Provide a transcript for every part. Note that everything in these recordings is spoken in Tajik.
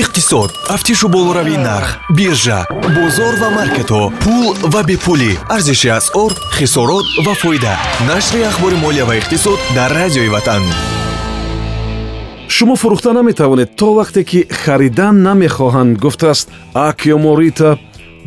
иқтисод тафтишу болоравии нарх биржа бозор ва маркетҳо пул ва бепулӣ. Арзиши асъор хисорот ва фоида. Нашри ахбори молия ва иқтисод дар радиои ватан. Шумо фурӯхта наметавонед то вақте ки харидан намехоҳанд гуфтааст акиоморита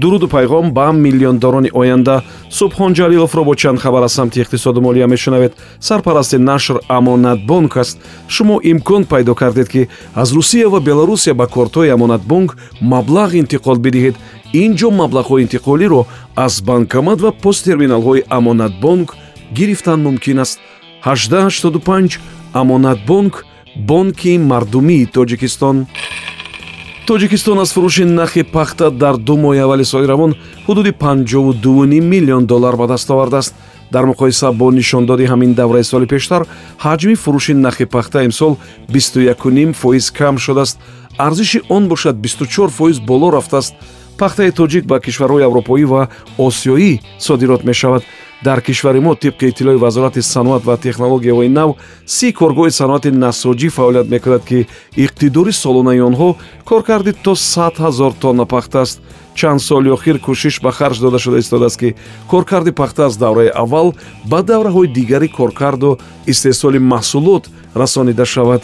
дуруду пайғом ба миллиондорони оянда субҳон ҷалиловро бо чанд хабар аз самти иқтисоду молия мешунавед. Сарпарасти нашр амонатбонк аст. Шумо имкон пайдо кардед ки аз русия ва беларусия ба кортҳои амонатбонк маблағ интиқол бидиҳед. Ин ҷо маблағҳои интиқолиро аз банкомат ва посттерминалҳои амонатбонк гирифтан мумкин аст. 1885 амонатбонк бонки мардумии тоҷикистон тоҷикистон аз фурӯши нахи пахта дар ду моҳи аввали соли равон ҳудуди 52 миллион доллар ба даст овардааст. Дар муқоиса бо нишондоди ҳамин давраи соли пештар ҳаҷми фурӯши нахи пахта имсол 21 фоиз кам шудааст. Арзиши он бошад 24 фоиз боло рафтааст. Пахтаи тоҷик ба кишварҳои аврупоӣ ва осиёӣ содирот мешавад дар кишвари мо тибқи иттилои вазорати саноат ва технологияҳои нав си коргоҳи саноати насоҷӣ фаъолият мекунад ки иқтидори солонаи онҳо коркарди то 100 ҳазор тонна пахта аст. Чанд соли охир кӯшиш ба харҷ дода шуда истодааст ки коркарди пахта аз давраи аввал ба давраҳои дигари коркарду истеҳсоли маҳсулот расонида шавад.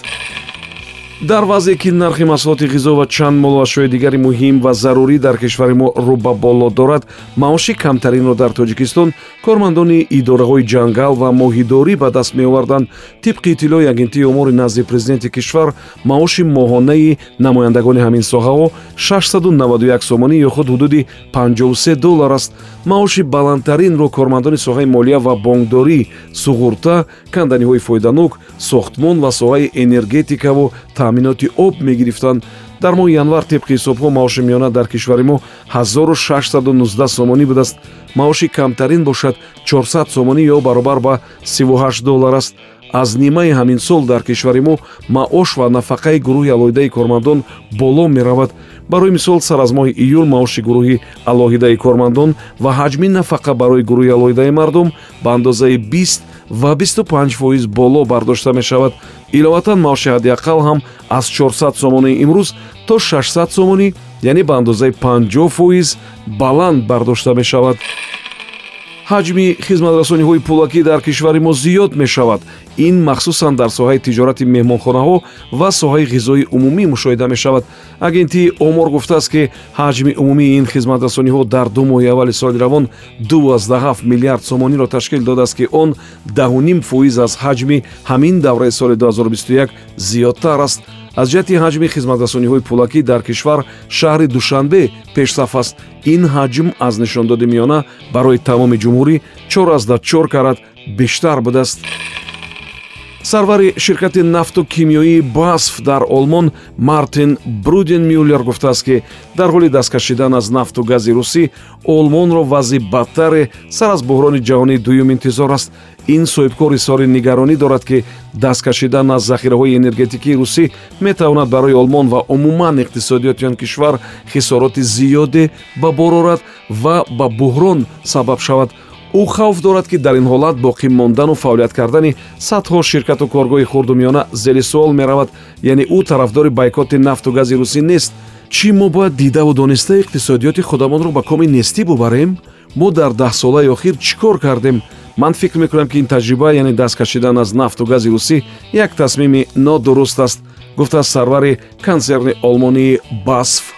Дар вазъе ки нархи маҳсулоти ғизо ва чанд молу ашёи дигари муҳим ва зарурӣ дар кишвари мо рӯ ба боло дорад маоши камтаринро дар тоҷикистон кормандони идораҳои ҷангал ва моҳидорӣ ба даст меоварданд. Тибқи иттилои агентии омори назди президенти кишвар маоши моҳонаи намояндагони ҳамин соҳаҳо 691 сомонӣ ё худ ҳудуди 53 доллар аст. Маоши баландтаринро кормандони соҳаи молия ва бонкдорӣ суғурта канданиҳои фоиданок сохтмон ва соҳаи энергетикаву таъминоти об мегирифтанд дар моҳи январ тибқи ҳисобҳо маоши миёна дар кишвари мо 1619 сомонӣ будааст. Маоши камтарин бошад 400 сомонӣ ё баробар ба 38 доллар аст. Аз нимаи ҳамин сол дар кишвари мо маош ва нафақаи гурӯҳи алоҳидаи кормандон боло меравад. Барои мисол сар аз моҳи июл маоши гурӯҳи алоҳидаи кормандон ва ҳаҷми нафақа барои гурӯҳи алоҳидаи мардум ба андозаи 20 ва 25 фоиз боло бардошта мешавад иловатан маоши ҳаддиаққал ҳам аз 400 сомонии имрӯз то 600 сомонӣ яъне ба андозаи 50 фоиз баланд бардошта мешавад ҳаҷми хизматрасониҳои пулакӣ дар кишвари мо зиёд мешавад. Ин махсусан дар соҳаи тиҷорати меҳмонхонаҳо ва соҳаи ғизои умумӣ мушоҳида мешавад. Агентии омор гуфтааст ки ҳаҷми умумии ин хизматрасониҳо дар ду моҳи аввали соли равон 27 миллиард сомониро ташкил додааст ки он 10 фоиз аз ҳаҷми ҳамин давраи соли 2021 зиёдтар аст аз ҷиҳати ҳаҷми хизматрасониҳои пулакӣ дар кишвар шаҳри душанбе пешсаф аст. Ин ҳаҷм аз нишондоди миёна барои тамоми ҷумҳурӣ 44 карат бештар будааст. Сарвари ширкати нафту кимиёии басф дар олмон мартин бруден мюллер гуфтааст ки дар ҳоли даст кашидан аз нафту гази русӣ олмонро вазъи бадтаре сар аз буҳрони ҷаҳонии дуюм интизор аст ин соҳибкор изҳори нигаронӣ дорад ки даст кашидан аз захираҳои энергетикии русӣ метавонад барои олмон ва умуман иқтисодиёти он кишвар хисороти зиёде ба бор орад ва ба буҳрон сабаб шавад. Ӯ хавф дорад ки дар ин ҳолат боқӣ мондану фаъолият кардани садҳо ширкату коргоҳи хурдумиёна зери суол меравад. Яъне ӯ тарафдори байкоти нафту гази русӣ нест. Чӣ мо бояд дидаву дониста иқтисодиёти худамонро ба коми нестӣ бубарем? Мо дар даҳсолаи охир чӣ кор кардем ман фикр мекунам ки ин таҷриба яъне даст кашидан аз нафту гази русӣ як тасмими нодуруст аст гуфтааст сарвари консерни олмонии басф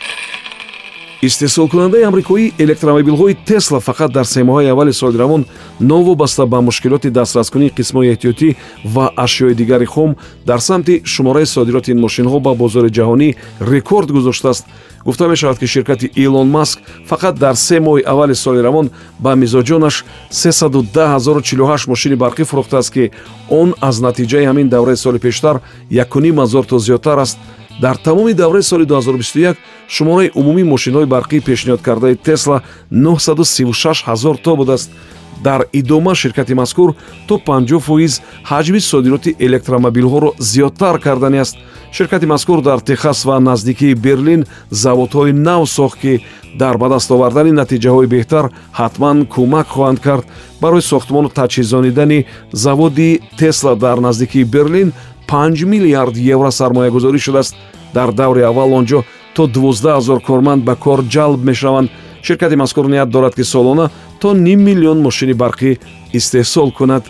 истеҳсолкунандаи амрикоӣ электромобилҳои тесла фақат дар се моҳаи аввали соли равон новобаста ба мушкилоти дастраскунии қисмҳои эҳтиётӣ ва ашёи дигари хом дар самти шумораи содироти ин мошинҳо ба бозори ҷаҳонӣ рекорд гузоштааст. Гуфта мешавад ки ширкати илон маск фақат дар се моҳи аввали соли равон ба мизоҷонаш 310048 мошини барқӣ фурӯхтааст ки он аз натиҷаи ҳамин давраи соли пештар 1 ҳазор то зиёдтар аст дар тамоми давраи соли 2021 шумораи умумии мошинҳои барқӣ пешниҳодкардаи тесла 936 ҳазор то будааст. Дар идома ширкати мазкур то 50 фоиз ҳаҷми содироти электромобилҳоро зиёдтар кардани аст. Ширкати мазкур дар техас ва наздикии берлин заводҳои нав сохт ки дар ба даст овардани натиҷаҳои беҳтар ҳатман кӯмак хоҳанд кард. Барои сохтмону таҷҳизонидани заводи тесла дар наздикии берлин 5 миллиард евро сармоягузорӣ шудааст. Дар даври аввал он ҷо то 12 ҳазор корманд ба кор ҷалб мешаванд. Ширкати мазкур ният дорад ки солона то ним миллион мошини барқӣ истеҳсол кунад.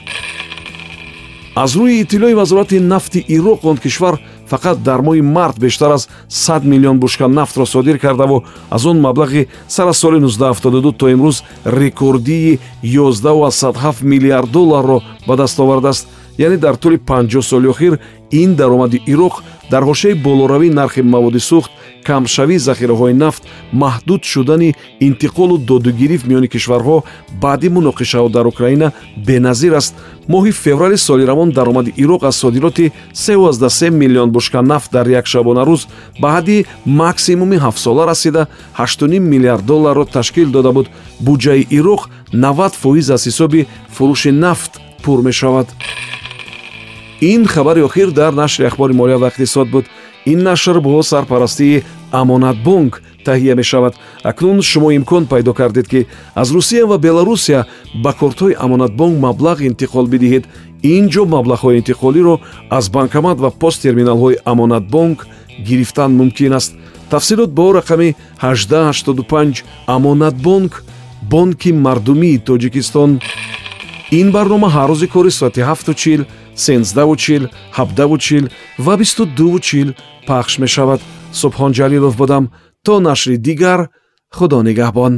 Аз рӯи иттилои вазорати нафти ироқ он кишвар фақат дар моҳи март бештар аз 100 миллион бушка нафтро содир кардаву. Аз он маблағи сар аз соли 1972 то имрӯз рекордии 11,7 миллиард долларро ба даст овардааст яъне дар тӯли 50 соли охир ин даромади ироқ дар ҳошияи болоравии нархи маводи сӯхт камшавии захираҳои нафт маҳдуд шудани интиқолу додугирӣ миёни кишварҳо баъди муноқишаҳо дар украина беназир аст. Моҳи феврали соли равон даромади ироқ аз содироти 33 миллион бушка нафт дар як шабонарӯз ба ҳадди максимуми ҳафтсола расида 8 миллиард долларро ташкил дода буд. Буҷаи ироқ 90 фоиз аз ҳисоби фурӯши нафт пур мешавад ин хабари охир дар нашри ахбори молия ва иқтисод буд. Ин нашр бо сарпарастии амонатбонк таҳия мешавад. Акнун шумо имкон пайдо кардед ки аз русия ва беларусия ба кортҳои амонатбонк маблағ интиқол бидиҳед. Ин ҷо маблағҳои интиқолиро аз банкомат ва посттерминалҳои амонатбонк гирифтан мумкин аст. Тафсилот бо рақами 1885 амонатбонк бонки мардумии тоҷикистон. Ин барнома ҳар рӯзи кори соати 7чил сенздаvu чил ҳабдаву чил ва бисту дуву чил пахш мешавад. Субҳон ҷалилов будам. То нашри дигар худо нигаҳбон.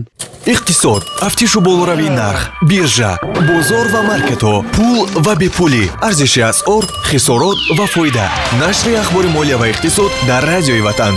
Иқтисод. Тафтишу болоравии нарх биржа бозор ва маркетҳо пул ва бепулӣ. Арзиши асъор хисорот ва фоида. Нашри ахбори молия ва иқтисод дар радиои ватан